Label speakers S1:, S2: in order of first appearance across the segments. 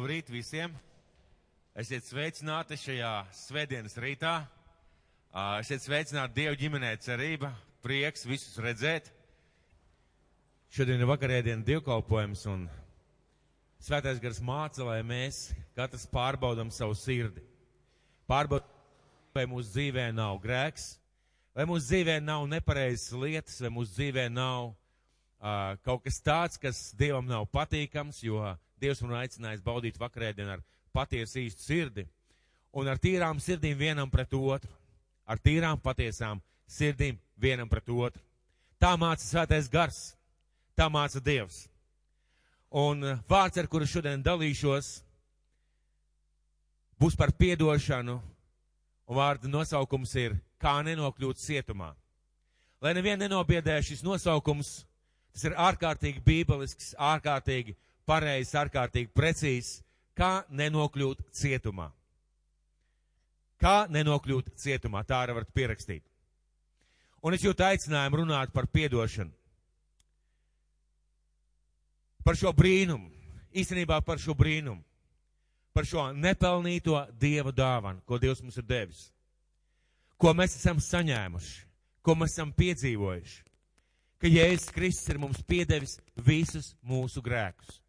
S1: Labrīt visiem! Esiet sveicināti šajā svētdienas rītā. Esiet sveicināti Dievu ģimenē cerība, prieks visus redzēt. Šodien ir vakarēdiena dievkalpojums un svētais gars māca, lai mēs katrs pārbaudam savu sirdi. Pārbaudam, vai mūsu dzīvē nav grēks, vai mūsu dzīvē nav nepareizas lietas, vai mūsu dzīvē nav uh, kaut kas tāds, kas Dievam nav patīkams, jo Dievs man aicinājis baudīt vakarēdienu ar patiesu īstu sirdi un ar tīrām sirdīm vienam pret otru. Ar tīrām patiesām sirdīm vienam pret otru. Tā māca svētais gars, tā māca Dievs. Un uh, vārds, ar kuru šodien dalīšos, būs par piedošanu, un vārda nosaukums ir Kā nenokļūt cietumā. Lai nevienu nenobiedē šis nosaukums, tas ir ārkārtīgi bībelisks, ārkārtīgi pareizs, ārkārtīgi precīzs, kā nenokļūt cietumā. Kā nenokļūt cietumā, tā arī varat pierakstīt. Un es jūtu aicinājumu runāt par piedošanu. Par šo brīnumu, īstenībā par šo brīnumu, par šo nepelnīto Dieva dāvanu, ko Dievs mums ir devis, ko mēs esam saņēmuši, ko mēs esam piedzīvojuši, ka Jēzus Kristus ir mums piedevis visus mūsu grēkus.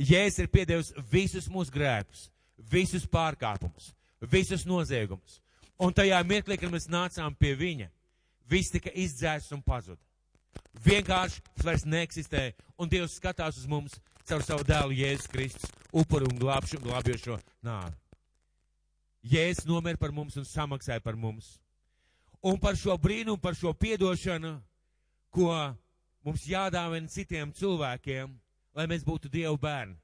S1: Jēzus ir piedevis visus mūsu grēkus, visus pārkāpumus, visus noziegumus. Un tajā mirklī, kad mēs nācām pie viņa, viss tika izdzēsts un pazuda. Vienkārši tas vairs neeksistē, un Dievs skatās uz mums caur savu dēlu Jēzus Kristus, upuru un glābšu un glābjošo nāvi. Jēzus nomira par mums un samaksāja par mums. Un par šo brīnumu, par šo piedošanu, ko mums jādāvina citiem cilvēkiem, lai mēs būtu Dieva bērni.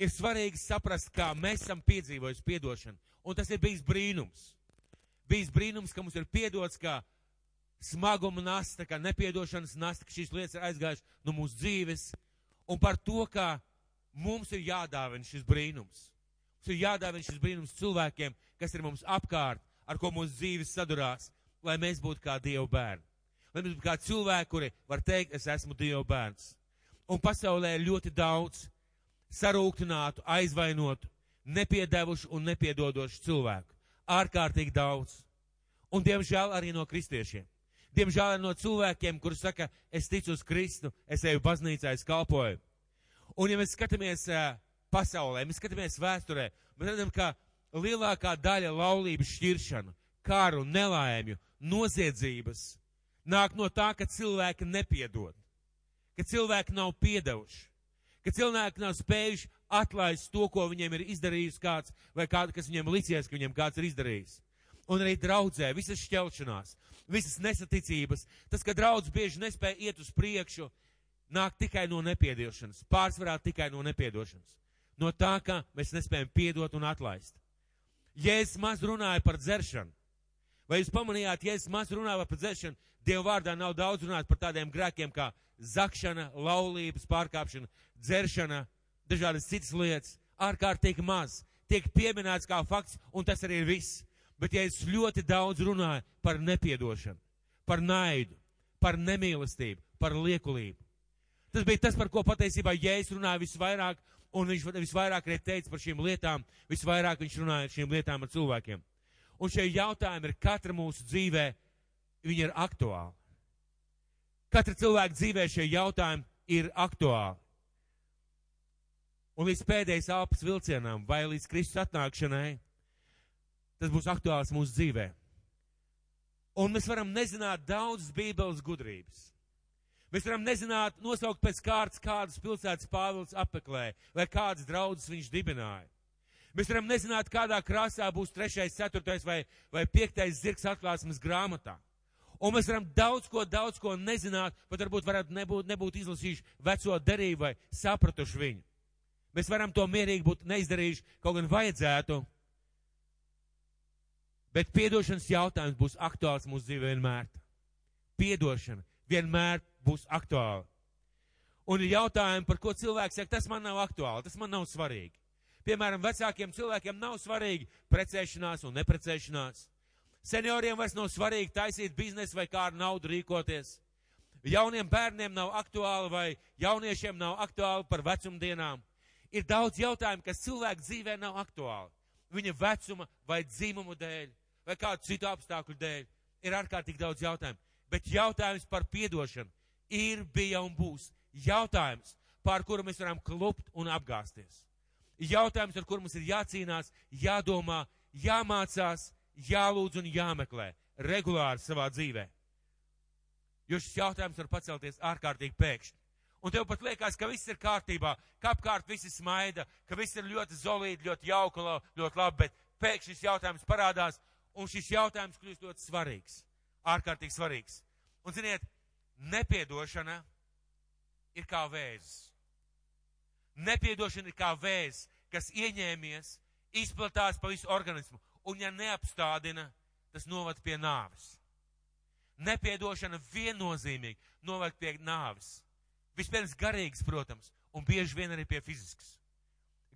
S1: Ir svarīgi saprast, kā mēs esam piedzīvojuši piedošanu, un tas ir bijis brīnums. Bijis brīnums, ka mums ir piedots, ka smaguma nasta, kā nepiedošanas nasta, ka šīs lietas ir aizgājušas no mūsu dzīves, un par to, ka mums ir jādāvina šis brīnums. Mums ir jādāvina šis brīnums cilvēkiem, kas ir mums apkārt, ar ko mūsu dzīves sadurās, lai mēs būtu kā Dieva bērni. Lai mēs būtu kā cilvēki, kuri var teikt, es esmu Dieva bērns. Un pasaulē ļoti daudz sarūktinātu, aizvainotu, nepiedevušu un nepiedodošu cilvēku. Ārkārtīgi daudz. Un, diemžēl, arī no kristiešiem. Diemžēl arī no cilvēkiem, kuri saka, es ticu uz Kristu, es eju baznīcā, es kalpoju. Un, ja mēs skatāmies pasaulē, mēs skatāmies vēsturē, mēs redzam, ka lielākā daļa laulību šķiršanu, kāru, nelaimju, noziedzības nāk no tā, ka cilvēki nepiedod, ka cilvēki nav piedevuši, ka cilvēki nav spējuši atlaist to, ko viņiem ir izdarījis kāds, vai kāds, kas viņiem licies, ka viņiem kāds ir izdarījis. Un arī draudzē, visas šķelšanās, visas nesaticības, tas, ka draudz bieži nespēja iet uz priekšu, nāk tikai no nepiedošanas, pārsvarā tikai no nepiedošanas. No tā, ka mēs nespējam piedot un atlaist. Jēzus maz runāja par dzeršanu. Vai jūs pamanījāt, Jēzus maz runāja par dzeršanu? Dieva vārdā nav daudz runāt par tādiem grēkiem kā zakšana, laulības pārkāpšana, dzeršana, dažādas citas lietas. Ārkārtīgi maz. Tiek pieminēts kā fakts, un tas arī ir viss. Bet ja es ļoti daudz runāju par nepiedošanu, par naidu, par nemīlestību, par liekulību. Tas bija tas, par ko patiesībā Jēzus runāja visvairāk, un viņš visvairāk arī teica par šīm lietām, visvairāk viņš runāja par šīm lietām ar cilvēkiem. Un šie jautājumi ir katra mūsu dzīvē, viņi ir aktuāli. Katra cilvēka dzīvē šie jautājumi ir aktuāli. Un līdz pēdējais alpas vilcienam vai līdz Kristus atnākšanai, tas būs aktuāls mūsu dzīvē. Un mēs varam nezināt daudzas Bībeles gudrības. Mēs varam nezināt, nosaukt pēc kārtas, kādas pilsētas Pāvils apmeklēja, vai kādas draudzes viņš dibināja. Mēs varam nezināt, kādā krāsā būs trešais, ceturtais vai, vai piektais zirgs atklāsmes grāmatā. Un mēs varam daudz ko, daudz ko nezināt, pat varbūt varētu nebūt, nebūt izlasījuši veco derību vai sapratuši viņu. Mēs varam to mierīgi būt neizdarījuši, kaut gan vajadzētu. Bet piedošanas jautājums būs aktuāls mūsu dzīvē vienmēr. Piedošana vienmēr būs aktuāla. Un ir jautājumi, par ko cilvēks saka, tas man nav aktuāli, tas man nav svarīgi. Piemēram, vecākiem cilvēkiem nav svarīgi precēšanās un neprecēšanās. Senioriem vairs nav svarīgi taisīt biznesu vai kā ar naudu rīkoties. Jauniem bērniem nav aktuāli vai jauniešiem nav aktuāli par vecumdienām. Ir daudz jautājumu, kas cilvēku dzīvē nav aktuāli. Viņa vecuma vai dzimumu dēļ, vai kādu citu apstākļu dēļ. Ir ārkārtīgi daudz jautājumu. Bet jautājums par piedošanu ir, bija un būs. Jautājums, pār kuru mēs varam klupt un apgāsties. Jautājums, ar kuru mums ir jācīnās, jādomā, jāmācās, jālūdz un jāmeklē regulāri savā dzīvē. Jo šis jautājums var pacelties ārkārtīgi pēkšņi. Un tev pat liekas, ka viss ir kārtībā, ka apkārt viss ir smaida, ka viss ir ļoti zolīti, ļoti jauka, ļoti labi, bet pēkšņi šis jautājums parādās, un šis jautājums kļūst ļoti svarīgs, ārkārtīgi svarīgs. Un ziniet, nepiedošana ir kā vēzis. Nepiedošana ir kā vēzis, kas ieņēmies, izplatās pa visu organismu, un ja neapstādina, tas novad pie nāves. Nepiedošana viennozīmīgi novad pie nāves. Vispirms garīgs, protams, un bieži vien arī pie fizisks.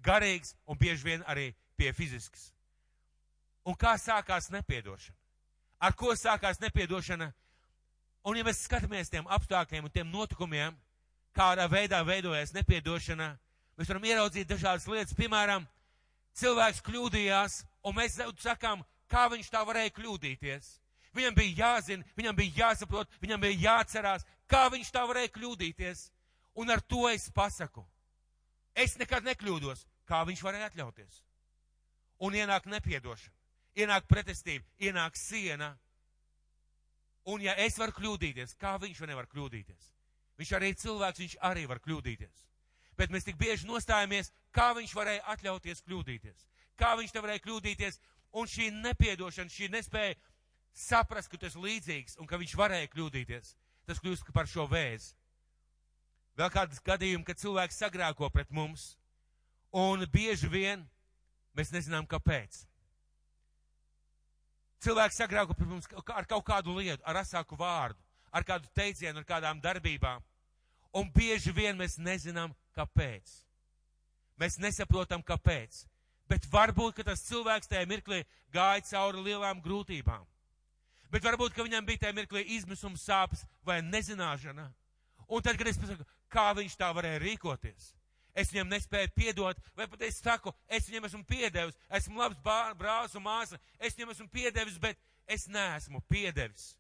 S1: Garīgs un bieži vien arī pie fizisks. Un kā sākās nepiedošana? Ar ko sākās nepiedošana? Un ja mēs skatāmies tiem apstākļiem un tiem notikumiem, kādā veidā veidojas nepiedošana, mēs varam ieraudzīt dažādas lietas. Piemēram, cilvēks kļūdījās, un mēs sakām, kā viņš tā varēja kļūdīties. Viņam bija jāzina, viņam bija jāsaprot, viņam bija jāatcerās, kā viņš tā varēja kļūdīties. Un ar to es pasaku. Es nekad nekļūdos, kā viņš varēja atļauties. Un ienāk nepiedošana, ienāk pretestība, ienāk siena. Un ja es varu kļūdīties, kā viņš nevar kļūdīties? Viņš arī ir cilvēks, viņš arī var kļūdīties. Bet mēs tik bieži nostājamies, kā viņš varēja atļauties kļūdīties. Kā viņš te varēja kļūdīties, un šī nepiedošana, šī nespēja saprast, ka tas ir līdzīgs un ka viņš varēja kļūdīties, tas kļūst par šo vēzi. Vēl kādas gadījumi, kad cilvēks sagrāko pret mums, un bieži vien mēs nezinām, kāpēc. Cilvēks sagrāko pret mums ar kaut kādu lietu, ar asāku vārdu, ar kādu teicienu, ar kādām darbībām, un bieži vien mēs nezinām, kāpēc. Mēs nesaprotam, kāpēc bet varbūt, ka tas cilvēks tajā mirklī gāja cauri lielām grūtībām. Bet varbūt, ka viņam bija tajā mirklī izmisuma sāpes vai nezināšana. Un tad, kad es pasaku, kā viņš tā varēja rīkoties, es viņam nespēju piedot, vai pat es saku, es viņam esmu piedevis, esmu labs brālis un māsa, es viņam esmu piedevis, bet es neesmu piedevis.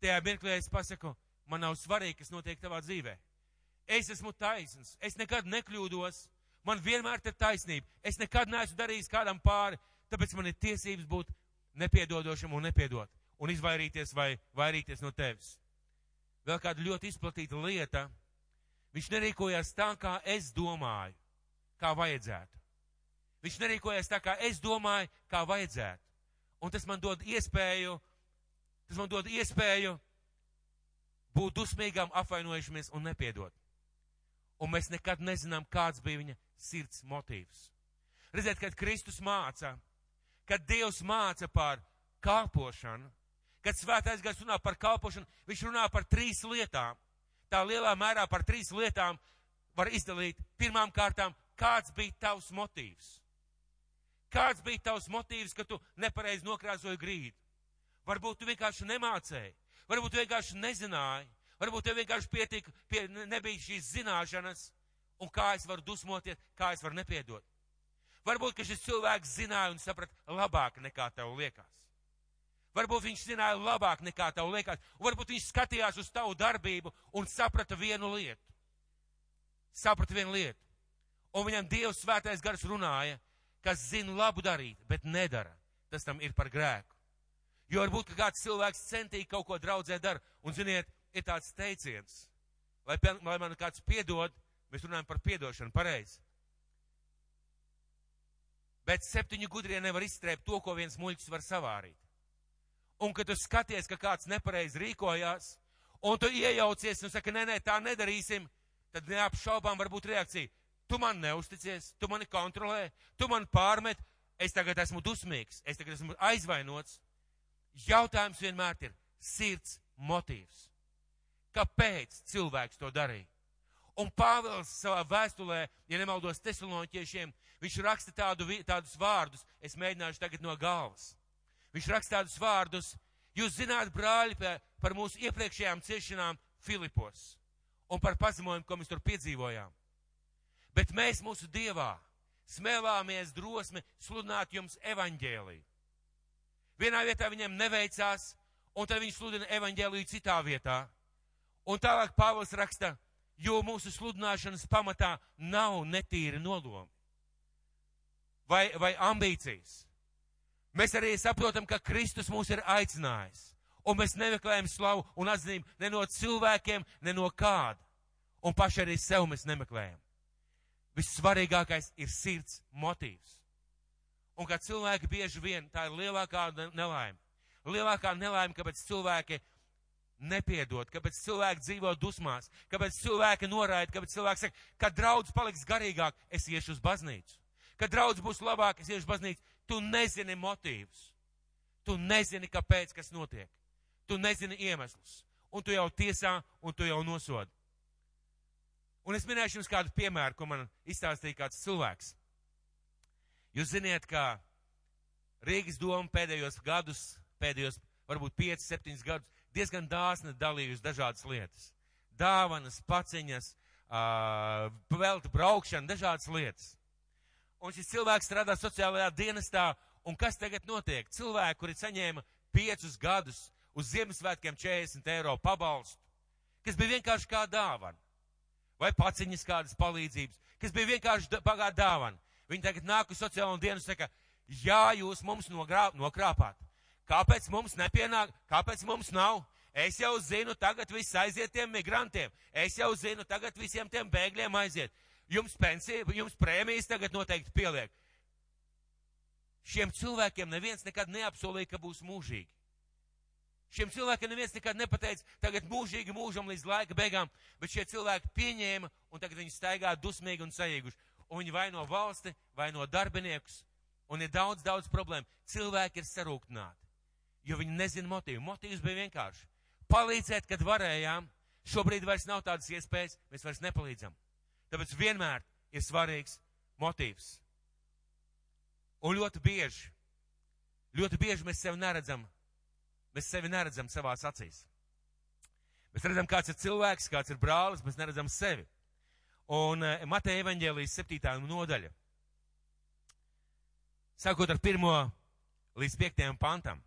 S1: Tajā mirklī es pasaku, man nav svarīgi, kas notiek tavā dzīvē. Es esmu taisns, es nekad nekļūdos, Man vienmēr ir taisnība. Es nekad neesmu darījis kādam pāri, tāpēc man ir tiesības būt nepiedodošam un nepiedot un izvairīties vai vairīties no tevis. Vēl kāda ļoti izplatīta lieta. Viņš nerīkojās tā, kā es domāju, kā vajadzētu. Viņš nerīkojās tā, kā es domāju, kā vajadzētu. Un tas man dod iespēju, tas man dod iespēju būt dusmīgam, apvainojušamies un nepiedot. Un mēs nekad nezinām, kāds bija viņa sirds motīvs. Redziet, kad Kristus māca, kad Dievs māca par kalpošanu, kad svētais gars runā par kalpošanu, viņš runā par trīs lietām. Tā lielā mērā par trīs lietām var izdalīt. Pirmām kārtām, kāds bija tavs motīvs? Kāds bija tavs motīvs, ka tu nepareizi nokrāsoji grīdu? Varbūt tu vienkārši nemācēji, varbūt tu vienkārši nezināji, varbūt tev vienkārši pietika, pie, nebija šīs zināšanas, un kā es varu dusmoties, kā es varu nepiedot. Varbūt, ka šis cilvēks zināja un saprata labāk nekā tev liekas. Varbūt viņš zināja labāk nekā tev liekas, varbūt viņš skatījās uz tavu darbību un saprata vienu lietu. Saprata vienu lietu. Un viņam Dievs svētais gars runāja, kas zina labu darīt, bet nedara. Tas tam ir par grēku. Jo varbūt, ka kāds cilvēks centīgi kaut ko draudzē dara, un ziniet, ir tāds teiciens, lai, lai man kāds piedod, Mēs runājam par piedošanu, pareizi. Bet septiņi gudrie nevar izstrēpt to, ko viens muļķis var savārīt. Un, kad tu skaties, ka kāds nepareizi rīkojās, un tu iejaucies un saki, nē, nē, tā nedarīsim, tad neapšaubām var būt reakcija. Tu man neusticies, tu mani kontrolē, tu man pārmet, es tagad esmu dusmīgs, es tagad esmu aizvainots. Jautājums vienmēr ir sirds motīvs. Kāpēc cilvēks to darīja? Un Pāvils savā vēstulē, ja nemaldos tesaloniķiešiem, viņš raksta tādu, tādus vārdus, es mēģināšu tagad no galvas. Viņš raksta tādus vārdus, jūs zināt, brāļi, par mūsu iepriekšējām ciešanām Filipos un par pazemojumu, ko mēs tur piedzīvojām. Bet mēs mūsu Dievā smēlāmies drosmi sludināt jums evaņģēliju. Vienā vietā viņiem neveicās, un tad viņi sludina evaņģēliju citā vietā. Un tālāk Pāvils raksta, jo mūsu sludināšanas pamatā nav netīri nodomi vai, vai ambīcijas. Mēs arī saprotam, ka Kristus mūs ir aicinājis, un mēs nemeklējam slavu un atzīmi ne no cilvēkiem, ne no kāda, un paši arī sev mēs nemeklējam. Vissvarīgākais ir sirds motīvs. Un kā cilvēki bieži vien tā ir lielākā nelaime. Lielākā nelaime, kāpēc cilvēki nepiedod, kāpēc cilvēki dzīvo dusmās, kāpēc cilvēki noraida, kāpēc cilvēki saka, kad draudz paliks garīgāk, es iešu uz baznīcu. Kad draudz būs labāk, es iešu uz baznīcu. Tu nezini motīvus. Tu nezini, kāpēc, kas notiek. Tu nezini iemeslus. Un tu jau tiesā, un tu jau nosodi. Un es minēšu jums kādu piemēru, ko man izstāstīja kāds cilvēks. Jūs ziniet, ka Rīgas doma pēdējos gadus, pēdējos varbūt 5, 7 gadus, diezgan dāsni dalījusi dažādas lietas. Dāvanas, paciņas, uh, velta braukšana, dažādas lietas. Un šis cilvēks strādā sociālajā dienestā, un kas tagad notiek? Cilvēki, kuri saņēma piecus gadus uz Ziemassvētkiem 40 eiro pabalstu, kas bija vienkārši kā dāvana, vai paciņas kādas palīdzības, kas bija vienkārši pagāda dāvana. Viņi tagad nāk uz sociālo dienu un saka, jā, jūs mums nogrā, nokrāpāt. Kāpēc mums nepienāk, kāpēc mums nav? Es jau zinu, tagad viss aiziet tiem migrantiem. Es jau zinu, tagad visiem tiem bēgļiem aiziet. Jums pensija, jums prēmijas tagad noteikti pieliek. Šiem cilvēkiem neviens nekad neapsolīja, ka būs mūžīgi. Šiem cilvēkiem neviens nekad nepateica, tagad mūžīgi mūžam līdz laika beigām, bet šie cilvēki pieņēma un tagad viņi staigā dusmīgi un sajīguši. Un viņi vaino valsti, vaino darbiniekus, un ir daudz, daudz problēmu. Cilvēki ir sarūktināti jo viņi nezina motīvu. Motīvs bija vienkārši palīdzēt, kad varējām. Šobrīd vairs nav tādas iespējas, mēs vairs nepalīdzam. Tāpēc vienmēr ir svarīgs motīvs. Un ļoti bieži, ļoti bieži mēs sevi neredzam, mēs sevi neredzam savās acīs. Mēs redzam, kāds ir cilvēks, kāds ir brālis, mēs neredzam sevi. Un uh, Mateja evaņģēlijas septītā nodaļa. Sākot ar pirmo līdz piektajam pantam.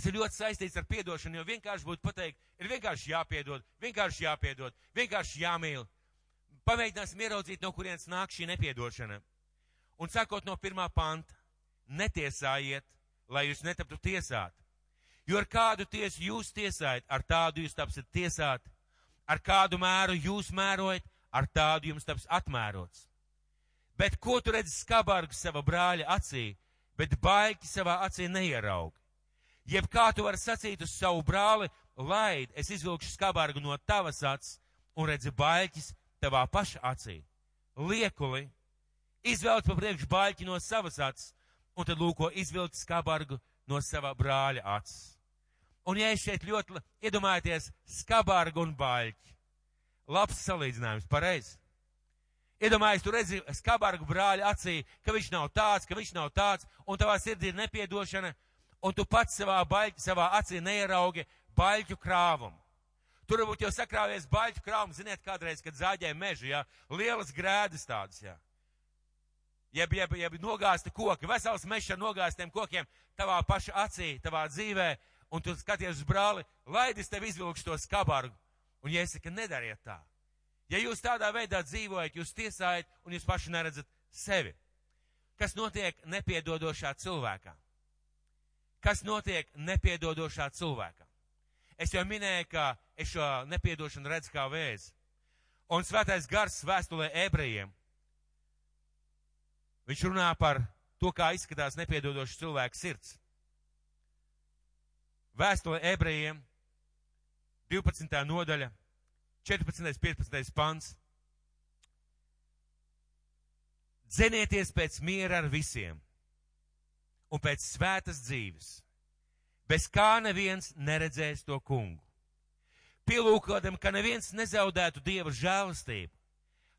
S1: Tas ir ļoti saistīts ar piedošanu, jo vienkārši būtu pateikt, ir vienkārši jāpiedod, vienkārši jāpiedod, vienkārši jāmīl. Pamēģināsim ieraudzīt, no kurienes nāk šī nepiedošana. Un sakot no pirmā panta, netiesājiet, lai jūs netaptu tiesāt. Jo ar kādu tiesu jūs tiesājat, ar tādu jūs tapsiet tiesāt, ar kādu mēru jūs mērojat, ar tādu jums taps atmērots. Bet ko tu redzi skabargu sava brāļa acī, bet baigi savā acī neieraugi? Jeb kā tu vari sacīt uz savu brāli, laid, es izvilkšu skabargu no tavas acis un redzi baļķis tavā paša acī. Liekuli, izvelc pa priekšu baļķi no savas acis un tad lūko izvilkt skabargu no sava brāļa acis. Un ja es šeit ļoti iedomājieties skabargu un baļķi, labs salīdzinājums, pareizi. Iedomājies, tu redzi skabargu brāļa acī, ka viņš nav tāds, ka viņš nav tāds, un tavā sirdī ir nepiedošana, un tu pats savā, baļķi, savā acī neieraugi baļķu krāvumu. Tur varbūt jau sakrāvies baļķu krāvumu, ziniet, kādreiz, kad zāģēja mežu, jā, lielas grēdas tādas, jā. Jeb, jeb, jeb nogāzti koki, vesels mežs ar nogāztiem kokiem tavā paša acī, tavā dzīvē, un tu skaties uz brāli, laidis tev izvilkšu to skabargu. Un jāsaka, nedariet tā. Ja jūs tādā veidā dzīvojat, jūs tiesājat un jūs paši neredzat sevi. Kas notiek nepiedodošā cilvēkā? Kas notiek nepiedodošā cilvēkam. Es jau minēju, ka es šo nepiedošanu redzu kā vēzi. Un svētais gars vēstulē ebrejiem. Viņš runā par to, kā izskatās nepiedodošs cilvēks sirds. Vēstulē ebrejiem 12. nodaļa, 14. 15. pants. Dzenieties pēc miera ar visiem un pēc svētas dzīves, bez kā neviens neredzēs to kungu. Pielūkodam, ka neviens nezaudētu Dieva žēlastību,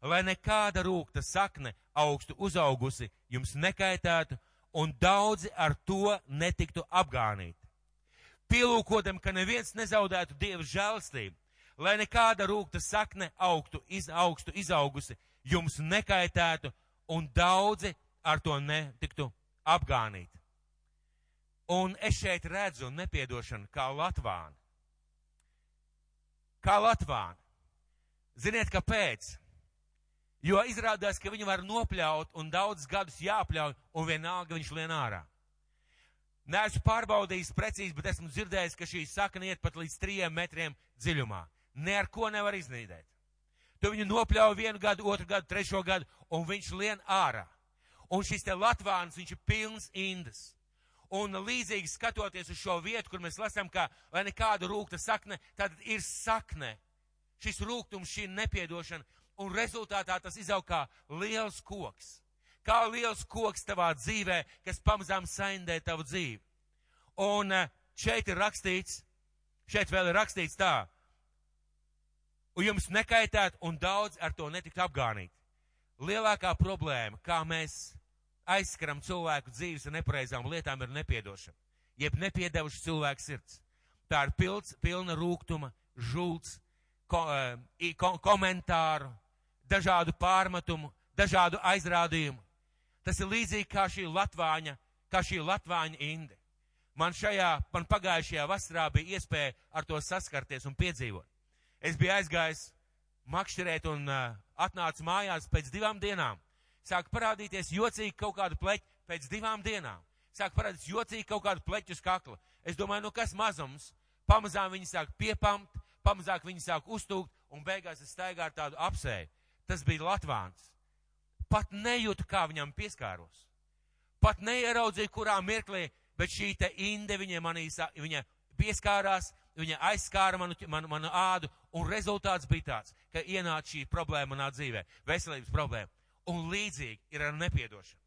S1: lai nekāda rūkta sakne augstu uzaugusi jums nekaitētu un daudzi ar to netiktu apgānīti. Pielūkodam, ka neviens nezaudētu Dieva žēlastību, lai nekāda rūkta sakne augtu, iz, augstu izaugusi, jums nekaitētu un daudzi ar to netiktu apgānīti. Un es šeit redzu nepiedošanu kā Latvānu. Kā Latvānu. Ziniet, kāpēc? Jo izrādās, ka viņu var nopļaut un daudz gadus jāpļauj, un vienalga viņš lien ārā. Neesmu pārbaudījis precīzi, bet esmu dzirdējis, ka šī sakna iet pat līdz trijiem metriem dziļumā. Ne ar ko nevar iznīdēt. Tu viņu nopļauj vienu gadu, otru gadu, trešo gadu, un viņš lien ārā. Un šis te Latvāns, viņš ir pilns indas. Un līdzīgi skatoties uz šo vietu, kur mēs lasām, ka, lai nekāda rūkta sakne, tad ir sakne. Šis rūgtums, šī nepiedošana, un rezultātā tas izaug kā liels koks. Kā liels koks tavā dzīvē, kas pamazām saindē tavu dzīvi. Un eh, šeit ir rakstīts, šeit vēl ir rakstīts tā, un jums nekaitēt un daudz ar to netikt apgānīt. Lielākā problēma, kā mēs aizskaram cilvēku dzīves ar nepareizām lietām, ir nepiedošana. Jeb nepiedevuši cilvēku sirds. Tā ir pilns, pilna rūgtuma, žults, ko, uh, ko, komentāru, dažādu pārmetumu, dažādu aizrādījumu. Tas ir līdzīgi kā šī Latvāņa, kā šī Latvāņa inde. Man šajā, man pagājušajā vasarā bija iespēja ar to saskarties un piedzīvot. Es biju aizgājis makšķerēt un uh, atnācu mājās pēc divām dienām. Sāk parādīties jocīgi kaut kāda pleķa pēc divām dienām. Sāk parādīties jocīgi kaut kāda pleķa uz kakla. Es domāju, nu kas mazums? Pamazām viņi sāk piepamt, pamazāk viņi sāk uztūkt un beigās es staigāju ar tādu apsēju. Tas bija Latvāns. Pat nejūtu, kā viņam pieskāros. Pat neieraudzīju, kurā mirklī, bet šī te inde viņa manī, viņa pieskārās, viņa aizskāra manu, manu, manu ādu, un rezultāts bija tāds, ka ienāca šī problēma manā dzīvē, veselības problēma. Un līdzīgi ir ar nepiedošanu.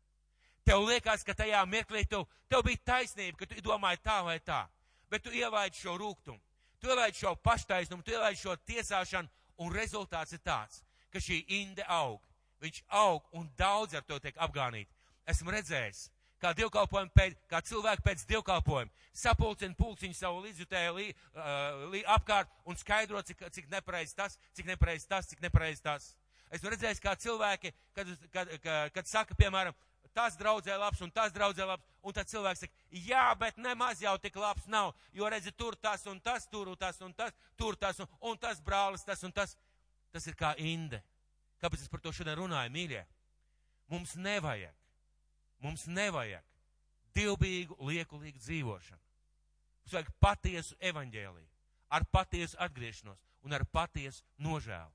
S1: Tev liekas, ka tajā mirklī tev, tev bija taisnība, ka tu domāji tā vai tā, bet tu ielaidi šo rūgtumu, tu ielaidi šo paštaisnumu, tu ielaidi šo tiesāšanu, un rezultāts ir tāds, ka šī inde aug. Viņš aug un daudz ar to tiek apgānīti. Esmu redzējis, kā dievkalpojumi pēc, kā cilvēki pēc dievkalpojuma sapulcina pulciņu savu līdzjutēju lī, uh, lī apkārt un skaidro, cik, cik nepareizi tas, cik nepareizi tas, cik nepareizi tas. Esmu redzējis, kā cilvēki, kad, kad, kad, kad saka, piemēram, tas draudzē labs un tas draudzē labs, un tad cilvēks saka, jā, bet nemaz jau tik labs nav, jo redzi, tur tas un tas, tur tas un tas, tur tas un, un tas brālis, tas un tas. Tas ir kā inde. Kāpēc es par to šodien runāju, mīļie? Mums nevajag, mums nevajag divbīgu, liekulīgu dzīvošanu. Mums vajag patiesu evaņģēliju, ar patiesu atgriešanos un ar patiesu nožēlu.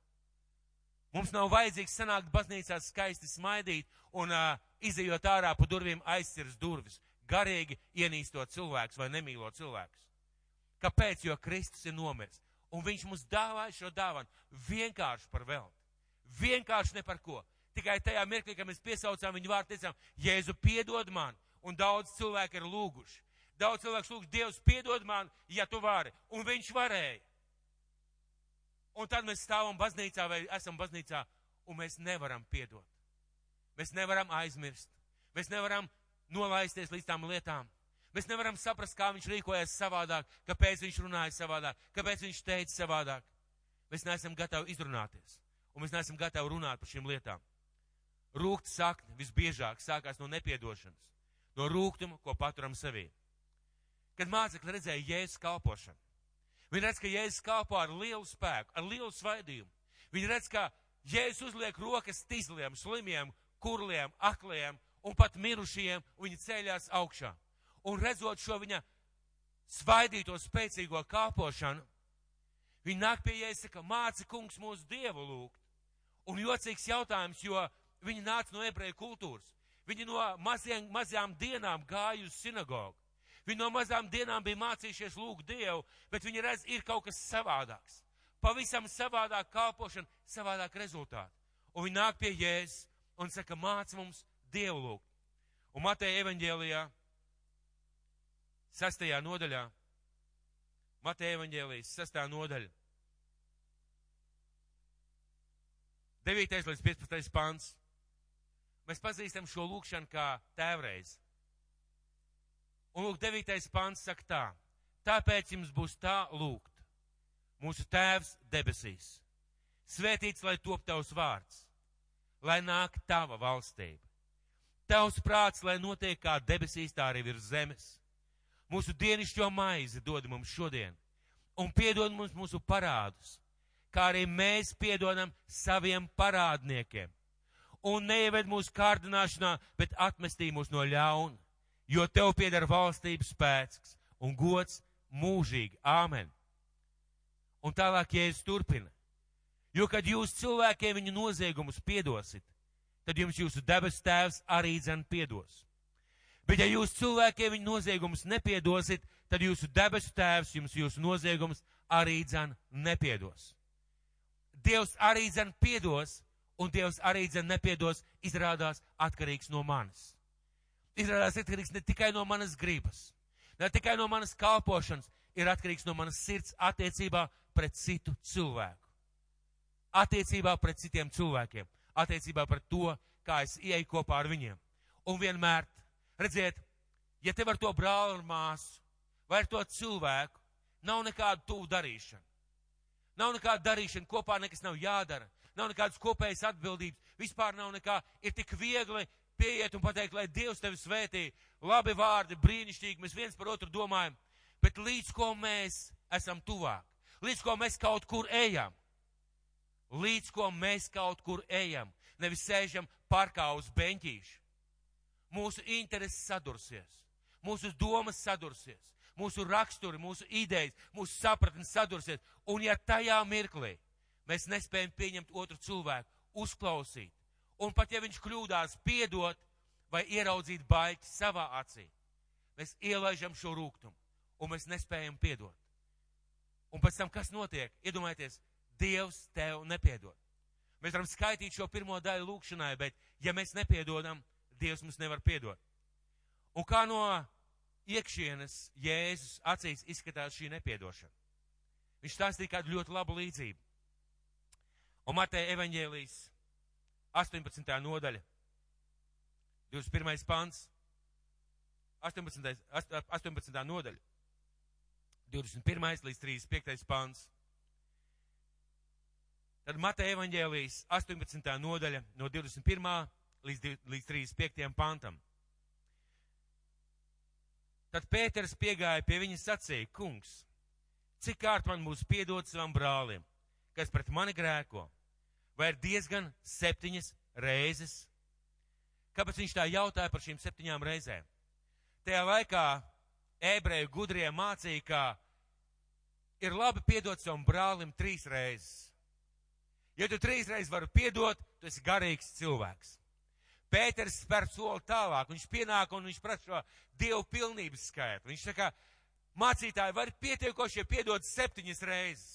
S1: Mums nav vajadzīgs sanākt baznīcā skaisti smaidīt un uh, izējot ārā pa durvīm aizsirs durvis, garīgi ienīstot cilvēkus vai nemīlot cilvēkus. Kāpēc? Jo Kristus ir nomiris. Un viņš mums dāvāja šo dāvanu vienkārši par velti. Vienkārši ne par ko. Tikai tajā mirklī, kad mēs piesaucām viņu vārdu, teicām, Jēzu piedod man, un daudz cilvēku ir lūguši. Daudz cilvēku lūgš, Dievs piedod man, ja tu vari. Un viņš varēja. Un tad mēs stāvam baznīcā vai esam baznīcā, un mēs nevaram piedot. Mēs nevaram aizmirst. Mēs nevaram nolaisties līdz tām lietām. Mēs nevaram saprast, kā viņš rīkojas savādāk, kāpēc viņš runāja savādāk, kāpēc viņš teica savādāk. Mēs neesam gatavi izrunāties, un mēs neesam gatavi runāt par šīm lietām. Rūkt sakne visbiežāk sākās no nepiedošanas, no rūgtuma, ko paturam sevī. Kad mācekļi redzēja jēzus kalpošanu, Viņi redz, ka Jēzus kalpo ar lielu spēku, ar lielu svaidījumu. Viņi redz, ka Jēzus uzliek rokas tīzliem, slimiem, kurliem, akliem un pat mirušajiem, un viņi ceļās augšā. Un redzot šo viņa svaidīto spēcīgo kalpošanu, viņi nāk pie Jēzus, saka, māci kungs mūsu dievu lūgt. Un jocīgs jautājums, jo viņi nāca no ebreju kultūras. Viņi no maziem, mazajām dienām gāja uz sinagogu. Viņi no mazām dienām bija mācījušies lūgt Dievu, bet viņi redz, ir kaut kas savādāks. Pavisam savādāk kalpošana, savādāk rezultāti. Un viņi nāk pie Jēzus un saka, māc mums Dievu lūgt. Un Mateja evaņģēlijā, sastajā nodaļā, Mateja evaņģēlijas, sastā nodaļa, 9. līdz 15. pants. Mēs pazīstam šo lūkšanu kā tēvreiz. Un lūk, devītais pants saka tā. Tāpēc jums būs tā lūgt. mūsu Tēvs debesīs, svētīts lai top tavs vārds, lai nāk tava valstība. Tavs prāts, lai notiek kā debesīs, tā arī virs zemes. Mūsu dienišķo maizi dod mums šodien, un piedod mums mūsu parādus, kā arī mēs piedodam saviem parādniekiem. Un neieved mūsu kārdināšanā, bet atmestī mūs no ļauna, jo tev pieder valstības spēks un gods mūžīgi. Āmen! Un tālāk Jēzus turpina. Jo, kad jūs cilvēkiem viņu noziegumus piedosit, tad jums jūsu debes tēvs arī dzen piedos. Bet ja jūs cilvēkiem viņu noziegumus nepiedosit, tad jūsu debesu tēvs jums jūsu noziegumus arī dzen nepiedos. Dievs arī dzen piedos, un Dievs arī dzen nepiedos, izrādās atkarīgs no manis. Izrādās atkarīgs ne tikai no manas gribas, ne tikai no manas kalpošanas, ir atkarīgs no manas sirds attiecībā pret citu cilvēku. Attiecībā pret citiem cilvēkiem, attiecībā pret to, kā es ieeju kopā ar viņiem. Un vienmēr, redziet, ja tev ar to brāli un māsu vai ar to cilvēku nav nekāda tuvu darīšana, nav nekāda darīšana, kopā nekas nav jādara, nav nekādas kopējas atbildības, vispār nav nekā, ir tik viegli pieiet un pateikt, lai Dievs tevi svētī, labi vārdi, brīnišķīgi, mēs viens par otru domājam, bet līdz ko mēs esam tuvāk, līdz ko mēs kaut kur ejam, līdz ko mēs kaut kur ejam, nevis sēžam parkā uz beņķīšu. Mūsu intereses sadursies, mūsu domas sadursies, mūsu raksturi, mūsu idejas, mūsu sapratnes sadursies, un ja tajā mirklī mēs nespējam pieņemt otru cilvēku, uzklausīt, un pat ja viņš kļūdās, piedot vai ieraudzīt baļķi savā acī, mēs ielaižam šo rūkumu un mēs nespējam piedot. Un pēc tam, kas notiek? Iedomājieties, Dievs tev nepiedod. Mēs varam skaitīt šo pirmo daļu lūkšanai, bet ja mēs nepiedodam, Dievs mums nevar piedot. Un kā no iekšienes Jēzus acīs izskatās šī nepiedošana? Viņš stāstīja kādu ļoti labu līdzību. Un Mateja evaņģēlijas 18. nodaļa, 21. pants, 18. 18. nodaļa. 21. līdz 35. pāns. Tad Mateja evaņģēlijas 18. nodaļa no 21. līdz, līdz 35. pantam. Tad Pēters piegāja pie viņa sacīja, kungs, cik kārt man būs piedot savam brālim, kas pret mani grēko? Vai ir diezgan septiņas reizes? Kāpēc viņš tā jautāja par šīm septiņām reizēm? Tajā laikā ebreju gudrie mācīja, ka ir labi piedot savam brālim trīs reizes. Ja tu trīs reizes vari piedot, tu esi garīgs cilvēks. Pēters spēr soli tālāk, viņš pienāk un viņš prasa šo dievu pilnības skaitu. Viņš saka, mācītāji var pietiekošie piedot septiņas reizes.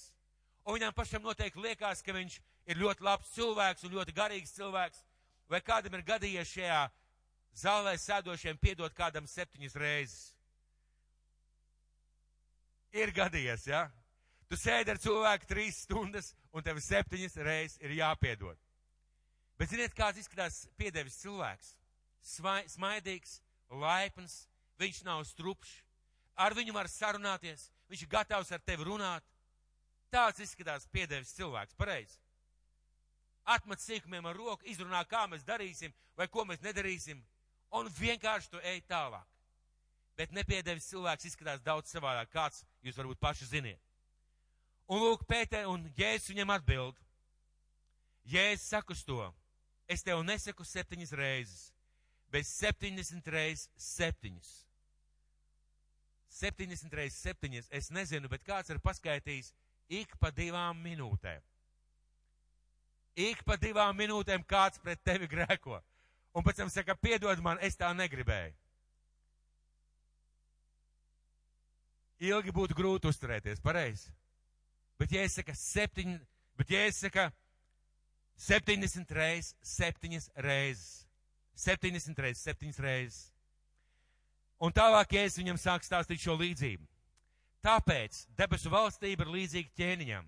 S1: Un viņam pašam noteikti liekas, ka viņš ir ļoti labs cilvēks un ļoti garīgs cilvēks. Vai kādam ir gadījies šajā zālē sēdošiem piedot kādam septiņas reizes? Ir gadījies, ja? Tu sēdi ar cilvēku trīs stundas, un tev septiņas reizes ir jāpiedod. Bet ziniet, kāds izskatās piedevis cilvēks? Svai, smaidīgs, laipns, viņš nav strupšs, ar viņu var sarunāties, viņš ir gatavs ar tevi runāt. Tāds izskatās piedevis cilvēks, pareizi. Atmet sīkumiem ar roku, izrunā, kā mēs darīsim vai ko mēs nedarīsim, un vienkārši tu ej tālāk bet nepiedevis cilvēks izskatās daudz savādāk, kāds jūs varbūt paši ziniet. Un lūk, Pēter un Jēzus viņam atbild. Jēzus saka uz to, es tev nesaku septiņas reizes, bet septiņdesmit reizes septiņas. Septiņdesmit reizes septiņas, es nezinu, bet kāds ir paskaitījis ik pa divām minūtēm. Ik pa divām minūtēm kāds pret tevi grēko. Un pēc tam saka, piedod man, es tā negribēju. ilgi būtu grūti uzturēties, pareizi. Bet, ja es saku septiņi, bet, ja es saku 70 reizes, septiņas reizes, 70 reizes, septiņas reizes. Un tālāk, ja es viņam sāku stāstīt šo līdzību. Tāpēc debesu valstība ir līdzīga ķēniņam,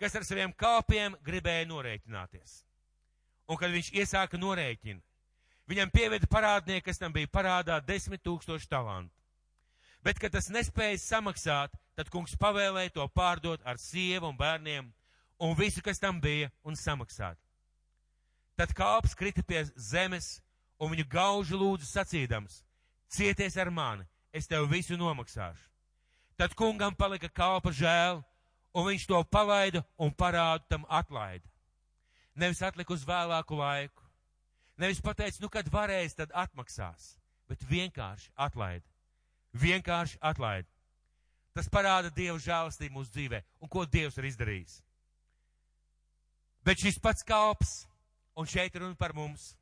S1: kas ar saviem kalpiem gribēja norēķināties. Un kad viņš iesāka norēķinu, viņam pieveda parādnieku, kas tam bija parādā desmit tūkstoši talantu. Bet, kad tas nespēja samaksāt, tad kungs pavēlēja to pārdot ar sievu un bērniem un visu, kas tam bija, un samaksāt. Tad kāps krita pie zemes un viņu gauži lūdzu sacīdams, cieties ar mani, es tev visu nomaksāšu. Tad kungam palika kalpa žēl, un viņš to palaida un parādu tam atlaida. Nevis atlika uz vēlāku laiku, nevis pateica, nu kad varēs, tad atmaksās, bet vienkārši atlaida. Vienkārši atlaida. Tas parāda Dieva žēlastību mūsu dzīvē un ko Dievs ir izdarījis. Bet šis pats kalps, un šeit ir runa par mums.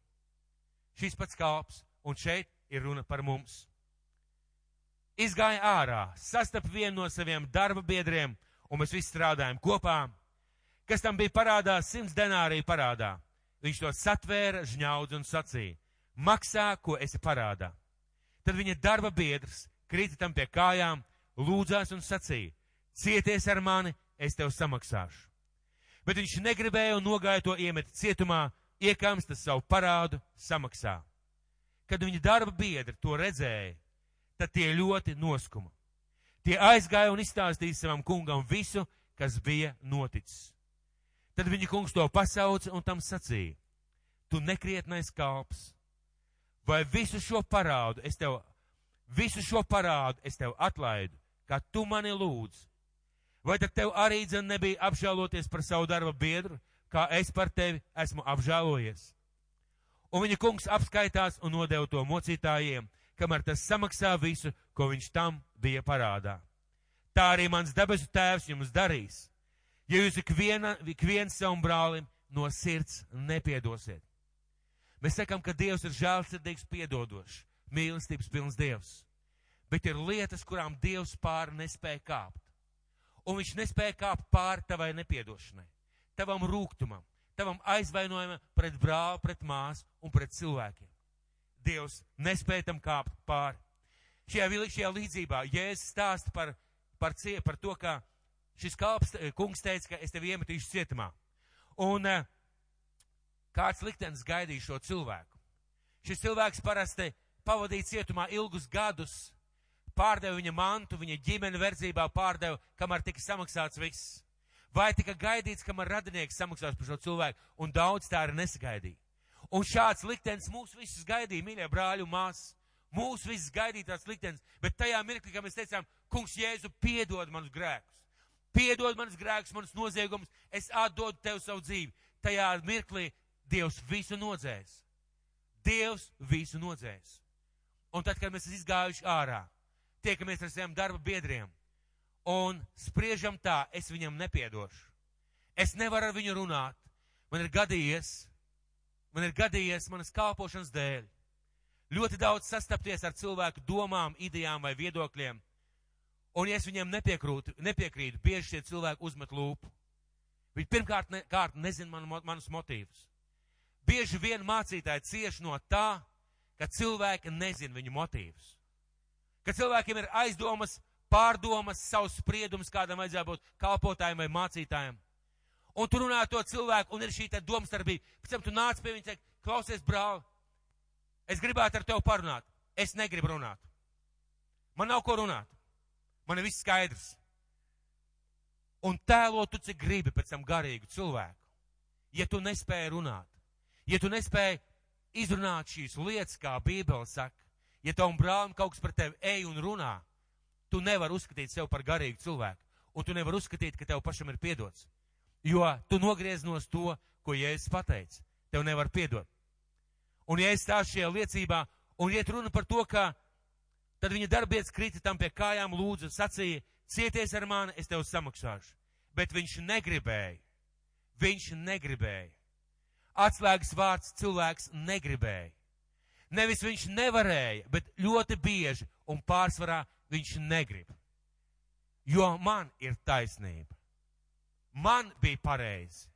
S1: Šis pats kalps, un šeit ir runa par mums. Izgāja ārā, sastap vienu no saviem darba biedriem, un mēs visi strādājam kopā. Kas tam bija parādā, simts denāriju parādā. Viņš to satvēra, žņaudz un sacīja: Maksā, ko esi parādā. Tad viņa darba biedrs krita tam pie kājām, lūdzās un sacīja: Cieties ar mani, es tev samaksāšu. Bet viņš negribēja un nogāja to iemet cietumā, iekamsta savu parādu, samaksā. Kad viņa darba biedri to redzēja, tad tie ļoti noskuma. Tie aizgāja un izstāstīja savam kungam visu, kas bija noticis. Tad viņa kungs to pasauca un tam sacīja: Tu nekrietnais kalps, vai visu šo parādu es tev, visu šo parādu es tev atlaidu, kā tu mani lūdz? Vai tad tev arī dzen nebija apžēloties par savu darba biedru, kā es par tevi esmu apžēlojies? Un viņa kungs apskaitās un nodeva to mocītājiem, kamēr tas samaksā visu, ko viņš tam bija parādā. Tā arī mans debesu tēvs jums darīs, ja jūs ikviena, ikviens savam brālim no sirds nepiedosiet. Mēs sakam, ka Dievs ir žēlsirdīgs, piedodošs, mīlestības pilns Dievs. Bet ir lietas, kurām Dievs pāri nespēja kāpt. Un viņš nespēja kāpt pāri tavai nepiedošanai, tavam rūgtumam, tavam aizvainojumam pret brāli, pret māsu un pret cilvēkiem. Dievs nespēja tam kāpt pāri. Šajā, šajā līdzībā Jēzus stāsta par, par, cie, par to, ka šis kalps, kungs teica, ka es tevi iemetīšu cietumā. Un uh, kāds liktenis gaidīja šo cilvēku. Šis cilvēks parasti pavadīja cietumā ilgus gadus, pārdeva viņa mantu, viņa ģimeni verdzībā pārdeva, kamēr tika samaksāts viss. Vai tika gaidīts, kamēr radinieks samaksās par šo cilvēku, un daudz tā arī nesagaidīja. Un šāds liktenis mūs visus gaidīja, mīļie brāļi un māsas. Mūs visus gaidīja tāds liktenis, bet tajā mirklī, kad mēs teicām, kungs Jēzu, piedod manus grēkus. Piedod manus grēkus, manus noziegumus, es atdodu tev savu dzīvi. Tajā mirklī Dievs visu nodzēs. Dievs visu nodzēs. Un tad, kad mēs esam izgājuši ārā, tiekamies ar saviem darba biedriem un spriežam tā, es viņam nepiedošu. Es nevaru ar viņu runāt. Man ir gadījies, man ir gadījies manas kalpošanas dēļ. Ļoti daudz sastapties ar cilvēku domām, idejām vai viedokļiem. Un, ja es viņiem nepiekrūtu, nepiekrītu, bieži šie cilvēki uzmet lūpu. Viņi pirmkārt ne, nezina man, manus motīvus. Bieži vien mācītāji cieš no tā, ka cilvēki nezina viņu motīvus. Ka cilvēkiem ir aizdomas, pārdomas, savs spriedums, kādam vajadzētu būt kalpotājiem vai mācītājiem. Un tu runā to cilvēku, un ir šī domstarpība. Pēc tam tu nāc pie viņa un teici, klausies, brāl, es gribētu ar tevi parunāt. Es negribu runāt. Man nav ko runāt. Man ir viss skaidrs. Un tēlo tu cik gribi pēc tam garīgu cilvēku. Ja tu nespēji runāt, ja tu nespēji izrunāt šīs lietas, kā Bībele saka, ja tavam brālim kaut kas par tevi ej un runā, tu nevari uzskatīt sevi par garīgu cilvēku, un tu nevari uzskatīt, ka tev pašam ir piedots. Jo tu nogrieznos to, ko Jēzus pateica. Tev nevar piedot. Un ja es stāstu šajā liecībā, un iet runa par to, ka tad viņa darbietis krita tam pie kājām, lūdzu, sacīja, cieties ar mani, es tev samaksāšu. Bet viņš negribēja. Viņš negribēja. Atslēgas vārds cilvēks negribēja. Nevis viņš nevarēja, bet ļoti bieži un pārsvarā viņš negrib. Jo man ir taisnība. Man bija pareizi.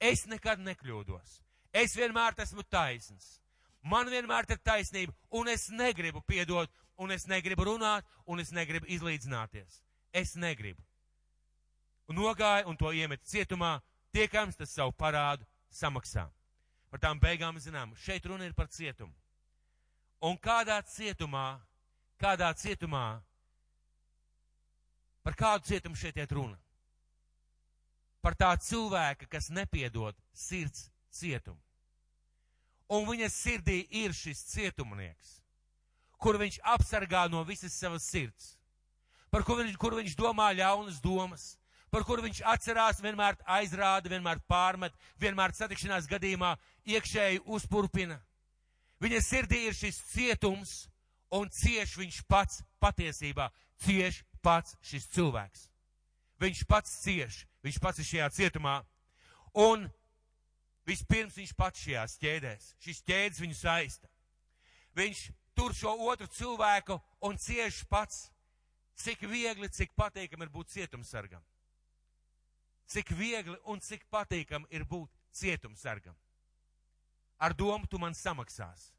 S1: Es nekad nekļūdos. Es vienmēr esmu taisns. Man vienmēr ir taisnība, un es negribu piedot, un es negribu runāt, un es negribu izlīdzināties. Es negribu. Nogāja un to iemet cietumā, tiekams tas savu parādu samaksā. Par tām beigām zinām, šeit runa ir par cietumu. Un kādā cietumā, kādā cietumā Par kādu cietumu šeit iet runa? Par tā cilvēka, kas nepiedod sirds cietumu. Un viņa sirdī ir šis cietumnieks, kur viņš apsargā no visas savas sirds, par kur viņš, kur viņš domā ļaunas domas, par kuru viņš atcerās, vienmēr aizrāda, vienmēr pārmet, vienmēr satikšanās gadījumā iekšēji uzpurpina. Viņa sirdī ir šis cietums, un cieš viņš pats patiesībā, cieš pats šis cilvēks. Viņš pats cieš, viņš pats ir šajā cietumā, un vispirms viņš pats šajās ķēdēs, šis ķēdes viņu saista. Viņš tur šo otru cilvēku un cieš pats, cik viegli, cik patīkam ir būt cietumsargam. Cik viegli un cik patīkam ir būt cietumsargam. Ar domu tu man samaksās.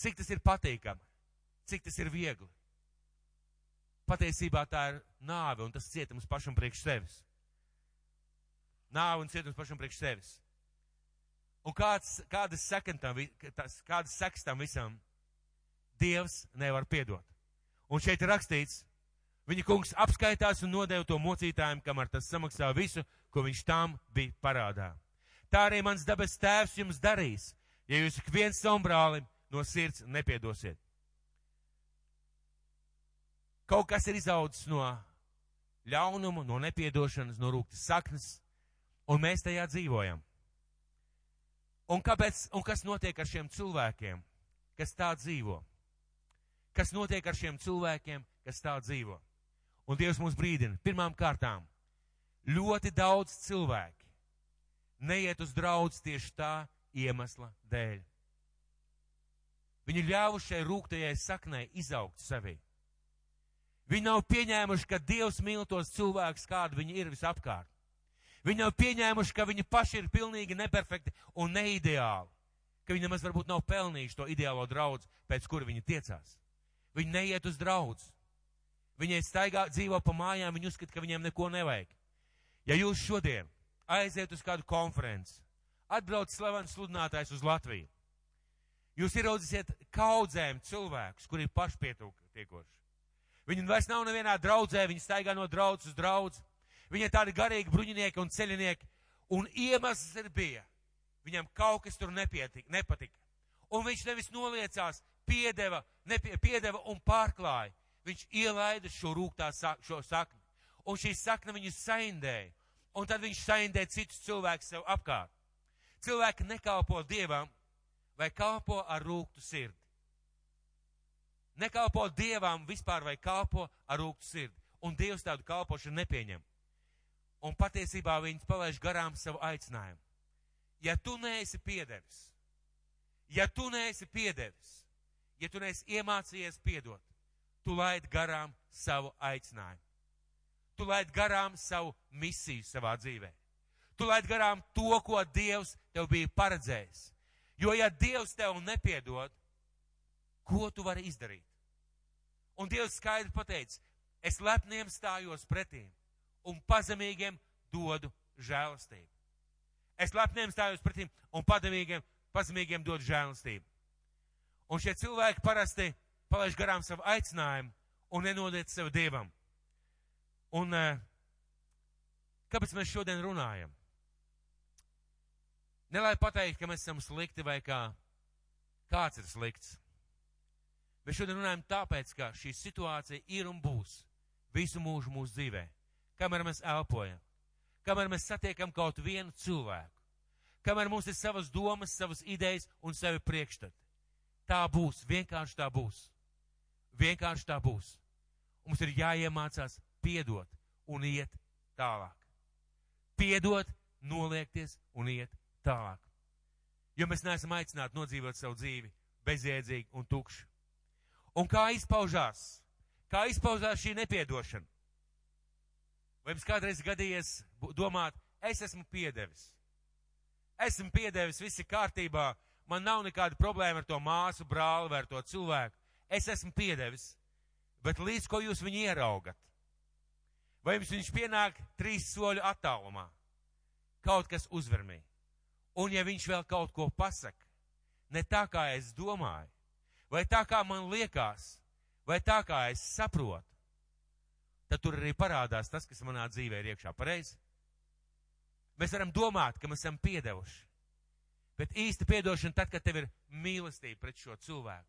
S1: Cik tas ir patīkami, cik tas ir viegli patiesībā tā ir nāve un tas cietums pašam priekš sevis. Nāve un cietums pašam priekš sevis. Un kāds, kādas sekas kādas sekas tam visam Dievs nevar piedot. Un šeit ir rakstīts, viņa kungs apskaitās un nodeva to mocītājiem, kamēr tas samaksā visu, ko viņš tam bija parādā. Tā arī mans dabas tēvs jums darīs, ja jūs ik viens savam brālim no sirds nepiedosiet. Kaut kas ir izaudzis no ļaunuma, no nepiedošanas, no rūktas saknes, un mēs tajā dzīvojam. Un, kāpēc, un kas notiek ar šiem cilvēkiem, kas tā dzīvo? Kas notiek ar šiem cilvēkiem, kas tā dzīvo? Un Dievs mūs brīdina, pirmām kārtām, ļoti daudz cilvēki neiet uz draudz tieši tā iemesla dēļ. Viņi ļāvuši šai rūktajai saknei izaugt sevī. Viņi nav pieņēmuši, ka Dievs mīl tos cilvēkus, kādi viņi ir visapkārt. Viņi nav pieņēmuši, ka viņi paši ir pilnīgi neperfekti un neideāli, ka viņi nemaz varbūt nav pelnījuši to ideālo draudz, pēc kura viņi tiecās. Viņi neiet uz draudz. Viņi staigā, dzīvo pa mājām, viņi uzskata, ka viņiem neko nevajag. Ja jūs šodien aiziet uz kādu konferenci, atbrauc slavens sludinātājs uz Latviju, jūs ieraudzīsiet kaudzēm cilvēkus, kuri ir pašpietiekoši. Viņi vairs nav nevienā draudzē, viņi staigā no draudzes uz draudz. Viņi ir tādi garīgi bruņinieki un ceļinieki. Un iemesls ir bija. Viņam kaut kas tur nepietika, nepatika. Un viņš nevis noliecās, piedeva, nepie, piedeva un pārklāja. Viņš ielaida šo rūktā šo sakni. Un šī sakna viņu saindēja. Un tad viņš saindēja citus cilvēkus sev apkārt. Cilvēki nekalpo Dievam vai kalpo ar rūktu sirdi nekalpo dievam vispār vai kalpo ar rūktu sirdi. Un Dievs tādu kalpošanu nepieņem. Un patiesībā viņš palaiž garām savu aicinājumu. Ja tu neesi piedevis, ja tu neesi piedevis, ja tu neesi iemācījies piedot, tu laid garām savu aicinājumu. Tu laid garām savu misiju savā dzīvē. Tu laid garām to, ko Dievs tev bija paredzējis. Jo ja Dievs tev nepiedod, ko tu vari izdarīt? Un Dievs skaidri pateica, es lepniem stājos pretīm un pazemīgiem dodu žēlastību. Es lepniem stājos pretīm un pazemīgiem, pazemīgiem dodu žēlastību. Un šie cilvēki parasti palaiž garām savu aicinājumu un nenodiet sev Dievam. Un eh, kāpēc mēs šodien runājam? Ne lai pateikt, ka mēs esam slikti vai kā kāds ir slikts. Mēs šodien runājam tāpēc, ka šī situācija ir un būs visu mūžu mūsu dzīvē. Kamēr mēs elpojam, kamēr mēs satiekam kaut vienu cilvēku, kamēr mums ir savas domas, savas idejas un savi priekšstati. Tā būs, vienkārši tā būs. Vienkārši tā būs. Mums ir jāiemācās piedot un iet tālāk. Piedot, noliekties un iet tālāk. Jo mēs neesam aicināti nodzīvot savu dzīvi bezjēdzīgi un tukši. Un kā izpaužās? Kā izpaužās šī nepiedošana? Vai jums kādreiz gadījies domāt, es esmu piedevis? Esmu piedevis, viss ir kārtībā, man nav nekāda problēma ar to māsu, brāli vai ar to cilvēku. Es esmu piedevis, bet līdz ko jūs viņu ieraugat? Vai jums viņš pienāk trīs soļu attālumā? Kaut kas uzvermī. Un ja viņš vēl kaut ko pasaka, ne tā kā es domāju, vai tā kā man liekas, vai tā kā es saprotu, tad tur arī parādās tas, kas manā dzīvē ir iekšā. Pareizi? Mēs varam domāt, ka mēs esam piedevuši. Bet īsta piedošana tad, kad tev ir mīlestība pret šo cilvēku.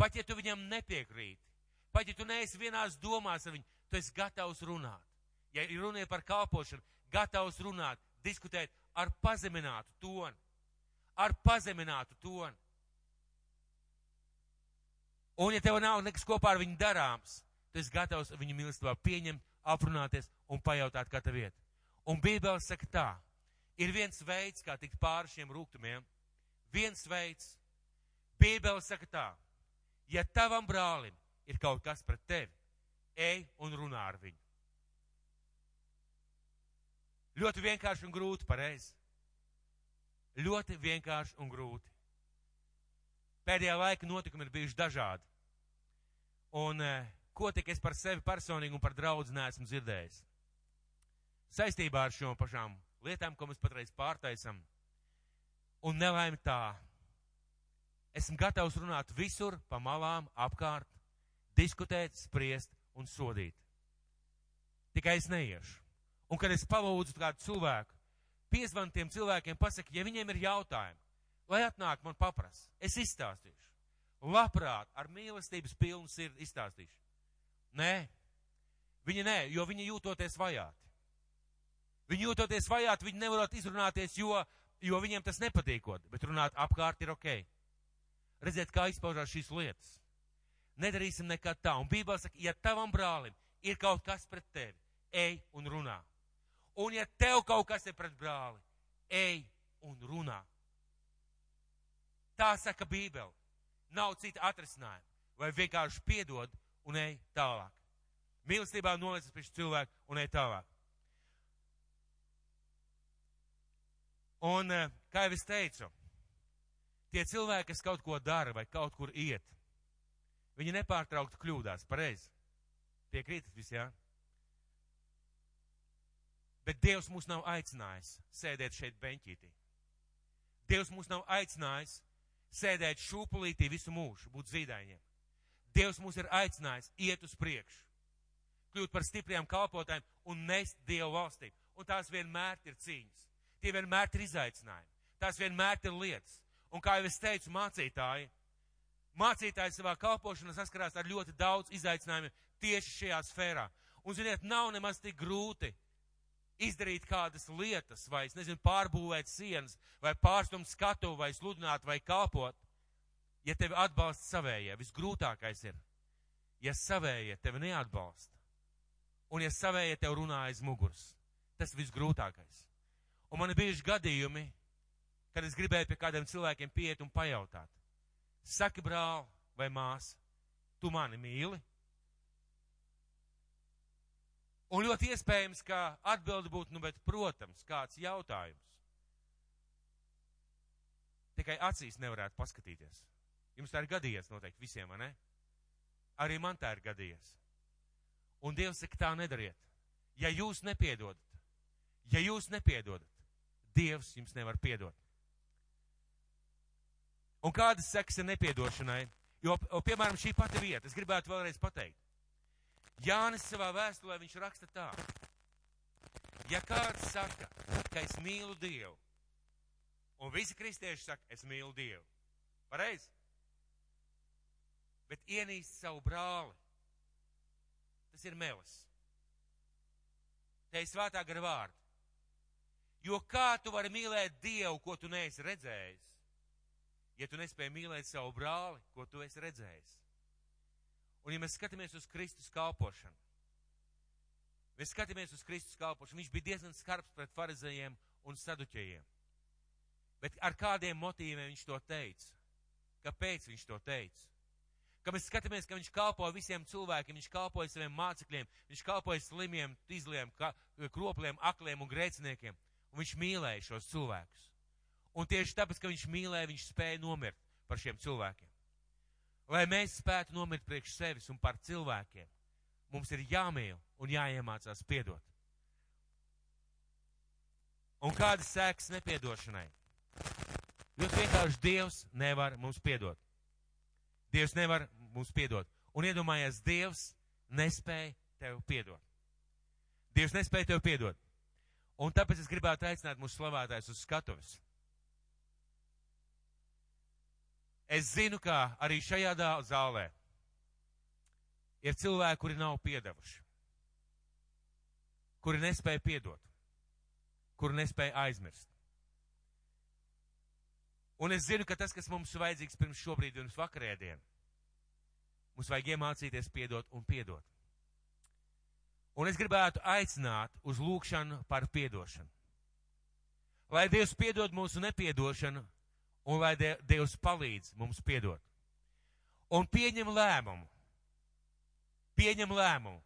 S1: Pat ja tu viņam nepiekrīti, pat ja tu neesi vienās domās ar viņu, tu esi gatavs runāt. Ja ir runa par kalpošanu, gatavs runāt, diskutēt ar pazeminātu tonu. Ar pazeminātu tonu. Un ja tev nav nekas kopā ar viņu darāms, tu esi gatavs viņu mīlestībā pieņemt, aprunāties un pajautāt, kā tev iet. Un Bībele saka tā, ir viens veids, kā tikt pāri šiem rūkumiem. Viens veids. Bībele saka tā, ja tavam brālim ir kaut kas pret tevi, ej un runā ar viņu. Ļoti vienkārši un grūti, pareizi. Ļoti vienkārši un grūti. Pēdējā laika notikumi ir bijuši dažādi. Un eh, ko tik es par sevi personīgi un par draudz neesmu dzirdējis. Saistībā ar šo pašām lietām, ko mēs patreiz pārtaisam. Un nelaime tā. Esmu gatavs runāt visur, pa malām, apkārt, diskutēt, spriest un sodīt. Tikai es neiešu. Un kad es palūdzu kādu cilvēku, piezvan tiem cilvēkiem, pasaka, ja viņiem ir jautājumi, lai atnāk man papras, es izstāstīšu. Labprāt, ar mīlestības pilnu sirdi izstāstīšu. Nē, viņi nē, jo viņi jūtoties vajāti. Viņi jūtoties vajāti, viņi nevarot izrunāties, jo, jo viņiem tas nepatīkot, bet runāt apkārt ir ok. Redziet, kā izpaužās šīs lietas. Nedarīsim nekad tā. Un Bībelē saka, ja tavam brālim ir kaut kas pret tevi, ej un runā. Un ja tev kaut kas ir pret brāli, ej un runā. Tā saka Bībele. Nav cita atrisinājuma. Vai vienkārši piedod un ej tālāk. Mīlestībā noliecas pie cilvēku un ej tālāk. Un, eh, kā jau es teicu, tie cilvēki, kas kaut ko dara vai kaut kur iet, viņi nepārtraukti kļūdās. Pareizi. Piekrītat visi, jā? Ja? Bet Dievs mūs nav aicinājis sēdēt šeit beņķītī. Dievs mūs nav aicinājis sēdēt šūpulītī visu mūžu, būt zīdaiņiem. Dievs mūs ir aicinājis iet uz priekšu, kļūt par stipriem kalpotājiem un nest Dievu valstību. Un tās vienmēr ir cīņas. Tie vienmēr ir izaicinājumi. Tās vienmēr ir lietas. Un kā jau es teicu, mācītāji, mācītāji savā kalpošanā saskarās ar ļoti daudz izaicinājumu tieši šajā sfērā. Un, ziniet, nav nemaz tik grūti izdarīt kādas lietas, vai, es nezinu, pārbūvēt sienas, vai pārstumt skatu, vai sludināt, vai kalpot, ja tevi atbalsta savējie. Visgrūtākais ir, ja savējie tevi neatbalsta, un ja savējie tev runā aiz muguras. Tas visgrūtākais. Un man ir bijuši gadījumi, kad es gribēju pie kādiem cilvēkiem pieiet un pajautāt. Saki, brāl vai māsa, tu mani mīli? Un ļoti iespējams, ka atbildi būtu, nu, bet, protams, kāds jautājums. Tikai acīs nevarētu paskatīties. Jums tā ir gadījies noteikti visiem, vai ne? Arī man tā ir gadījies. Un Dievs saka, tā nedariet. Ja jūs nepiedodat, ja jūs nepiedodat, Dievs jums nevar piedot. Un kādas sekas ir nepiedošanai? Jo, piemēram, šī pati vieta, es gribētu vēlreiz pateikt. Jānis savā vēstulē viņš raksta tā. Ja kāds saka, ka es mīlu Dievu, un visi kristieši saka, es mīlu Dievu, pareizi? Bet ienīst savu brāli, tas ir melis. Te ir svētā gara vārda. Jo kā tu vari mīlēt Dievu, ko tu neesi redzējis, ja tu nespēji mīlēt savu brāli, ko tu esi redzējis? Un ja mēs skatāmies uz Kristus kalpošanu, mēs skatāmies uz Kristus kalpošanu, viņš bija diezgan skarbs pret farizējiem un saduķējiem. Bet ar kādiem motīviem viņš to teica? Kāpēc viņš to teica? Kad mēs skatāmies, ka viņš kalpo visiem cilvēkiem, viņš kalpoja saviem mācekļiem, viņš kalpoja slimiem, izliem, kropliem, akliem un grēciniekiem, un viņš mīlēja šos cilvēkus. Un tieši tāpēc, ka viņš mīlēja, viņš spēja nomirt par šiem cilvēkiem. Lai mēs spētu nomirt priekš sevis un par cilvēkiem, mums ir jāmīl un jāiemācās piedot. Un kādas sēkas nepiedošanai? Ļoti vienkārši Dievs nevar mums piedot. Dievs nevar mums piedot. Un iedomājies, Dievs nespēja tev piedot. Dievs nespēja tev piedot. Un tāpēc es gribētu aicināt mūsu slavētājus uz skatuves. Es zinu, ka arī šajā zālē ir cilvēki, kuri nav piedevuši, kuri nespēja piedot, kuri nespēja aizmirst. Un es zinu, ka tas, kas mums ir vajadzīgs pirms šobrīd un vakarēdien, mums vajag iemācīties piedot un piedot. Un es gribētu aicināt uz lūgšanu par piedošanu. Lai Dievs piedod mūsu nepiedošanu un lai Dievs palīdz mums piedot. Un pieņem lēmumu. Pieņem lēmumu.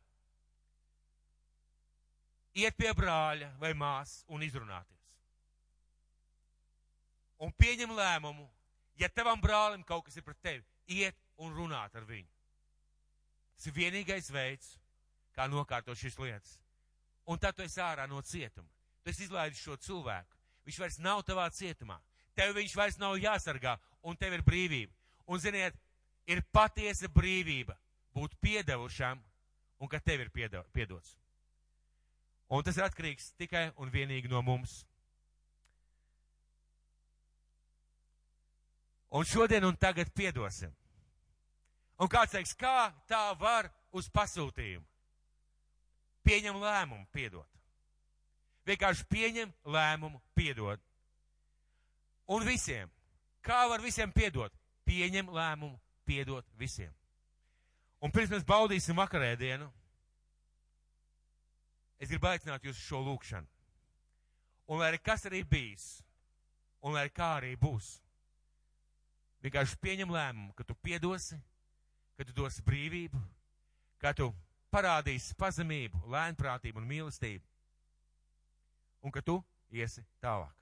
S1: Iet pie brāļa vai māsas un izrunāties. Un pieņem lēmumu, ja tavam brālim kaut kas ir pret tevi, iet un runāt ar viņu. Tas ir vienīgais veids, kā nokārtot šīs lietas. Un tad tu esi ārā no cietuma. Tu esi izlaidis šo cilvēku. Viņš vairs nav tavā cietumā. Tev viņš vairs nav jāsargā, un tev ir brīvība. Un, ziniet, ir patiesa brīvība būt piedevušam, un ka tev ir piedots. Un tas ir atkarīgs tikai un vienīgi no mums. Un šodien un tagad piedosim. Un kāds teiks, kā tā var uz pasūtījumu? Pieņem lēmumu piedot. Vienkārši pieņem lēmumu piedot. Un visiem. Kā var visiem piedot? Pieņem lēmumu piedot visiem. Un pirms mēs baudīsim vakarēdienu, es gribu aicināt jūs šo lūkšanu. Un lai arī kas arī bijis, un lai arī kā arī būs, vienkārši pieņem lēmumu, ka tu piedosi, ka tu dosi brīvību, ka tu parādīsi pazemību, lēnprātību un mīlestību, un ka tu iesi tālāk.